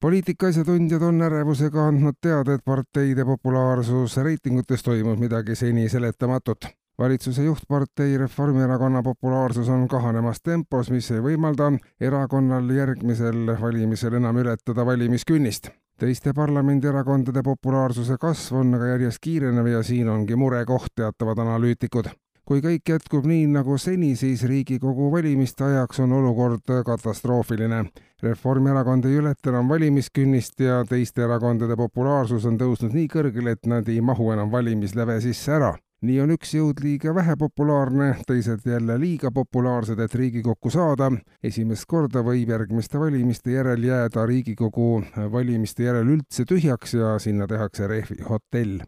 Poliitika asjatundjad on ärevusega andnud teada, et parteide populaarsus reitingutes toimub midagi seni seletamatut. valitsuse juhtpartei Reformierakonna populaarsus on kahanemas tempos, mis ei võimalda erakonnal järgmisel valimisel enam ületada valimiskünnist teiste parlamendierakondade populaarsuse kasv on aga järjest kiirenev ja siin ongi murekoht, teatavad analüütikud kui kõik jätkub nii nagu seni, siis Riigikogu valimiste ajaks on olukord katastroofiline. Reformierakond ei ületa enam valimiskünnist ja teiste erakondade populaarsus on tõusnud nii kõrgele, et nad ei mahu enam valimisläve sisse ära nii on üks jõud liiga vähe populaarne, teised jälle liiga populaarsed, et Riigikokku saada. esimest korda võib järgmiste valimiste järel jääda Riigikogu valimiste järel üldse tühjaks ja sinna tehakse rehvi hotell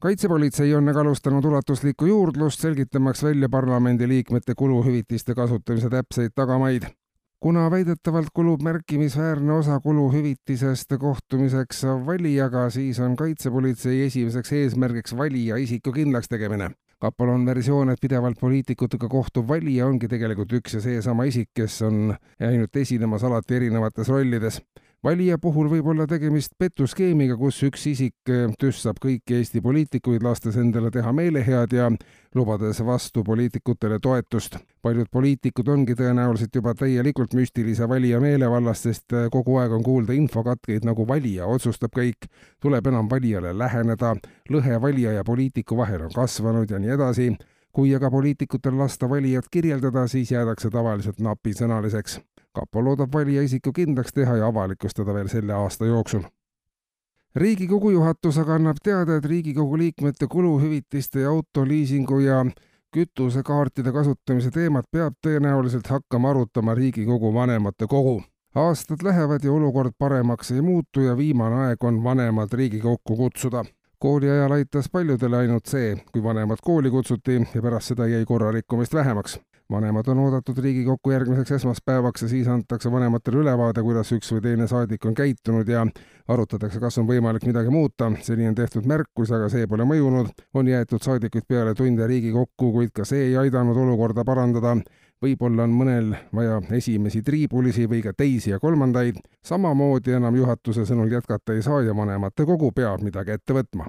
kaitsepolitsei on aga alustanud ulatuslikku juurdlust, selgitamaks välja parlamendiliikmete kuluhüvitiste kasutamise täpseid tagamaid. kuna väidetavalt kulub märkimisväärne osa kuluhüvitisest kohtumiseks valijaga, siis on kaitsepolitsei esimeseks eesmärgiks valija isiku kindlaks tegemine. kapol on versioon, et pidevalt poliitikutega kohtuv valija ongi tegelikult üks ja seesama isik, kes on ainult esinemas alati erinevates rollides valija puhul võib olla tegemist petuskeemiga, kus üks isik eh, tüssab kõiki Eesti poliitikuid, lastes endale teha meelehead ja lubades vastu poliitikutele toetust. paljud poliitikud ongi tõenäoliselt juba täielikult müstilise valija meelevallas, sest eh, kogu aeg on kuulda infokatkeid, nagu valija otsustab kõik, tuleb enam valijale läheneda, lõhe valija ja poliitiku vahel on kasvanud ja nii edasi kui aga poliitikutel lasta valijat kirjeldada, siis jäädakse tavaliselt napisõnaliseks kapo loodab valija isiku kindlaks teha ja avalikustada veel selle aasta jooksul. riigikogu juhatus aga annab teada, et Riigikogu liikmete kuluhüvitiste ja autoliisingu ja kütusekaartide kasutamise teemat peab tõenäoliselt hakkama arutama Riigikogu vanematekogu. aastad lähevad ja olukord paremaks ei muutu ja viimane aeg on vanemad Riigikokku kutsuda kooli ajal aitas paljudele ainult see, kui vanemad kooli kutsuti ja pärast seda jäi korrarikkumist vähemaks vanemad on oodatud Riigikokku järgmiseks esmaspäevaks ja siis antakse vanematele ülevaade, kuidas üks või teine saadik on käitunud ja arutatakse, kas on võimalik midagi muuta. seni on tehtud märkusi, aga see pole mõjunud. on jäetud saadikuid peale tunde Riigikokku, kuid ka see ei aidanud olukorda parandada. võib-olla on mõnel vaja esimesi triibulisi või ka teisi ja kolmandaid. samamoodi enam juhatuse sõnul jätkata ei saa ja vanematekogu peab midagi ette võtma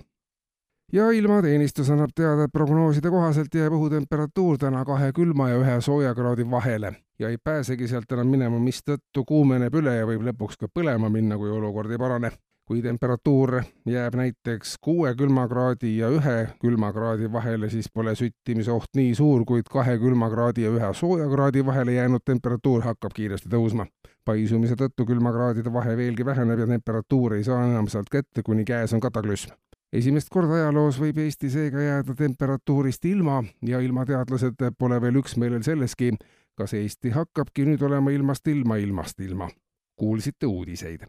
ja ilmateenistus annab teada, et prognooside kohaselt jääb õhutemperatuur täna kahe külma ja ühe sooja kraadi vahele ja ei pääsegi sealt enam minema, mistõttu kuumeneb üle ja võib lõpuks ka põlema minna, kui olukord ei parane. kui temperatuur jääb näiteks kuue külmakraadi ja ühe külmakraadi vahele, siis pole süttimise oht nii suur, kuid kahe külmakraadi ja ühe sooja kraadi vahele jäänud temperatuur hakkab kiiresti tõusma. paisumise tõttu külmakraadide vahe veelgi väheneb ja temperatuur ei saa enam sealt kätte, kuni käes on kataklüsm esimest korda ajaloos võib Eesti seega jääda temperatuurist ilma ja ilmateadlased pole veel üksmeelel selleski, kas Eesti hakkabki nüüd olema ilmast ilma ilmast ilma. kuulsite uudiseid.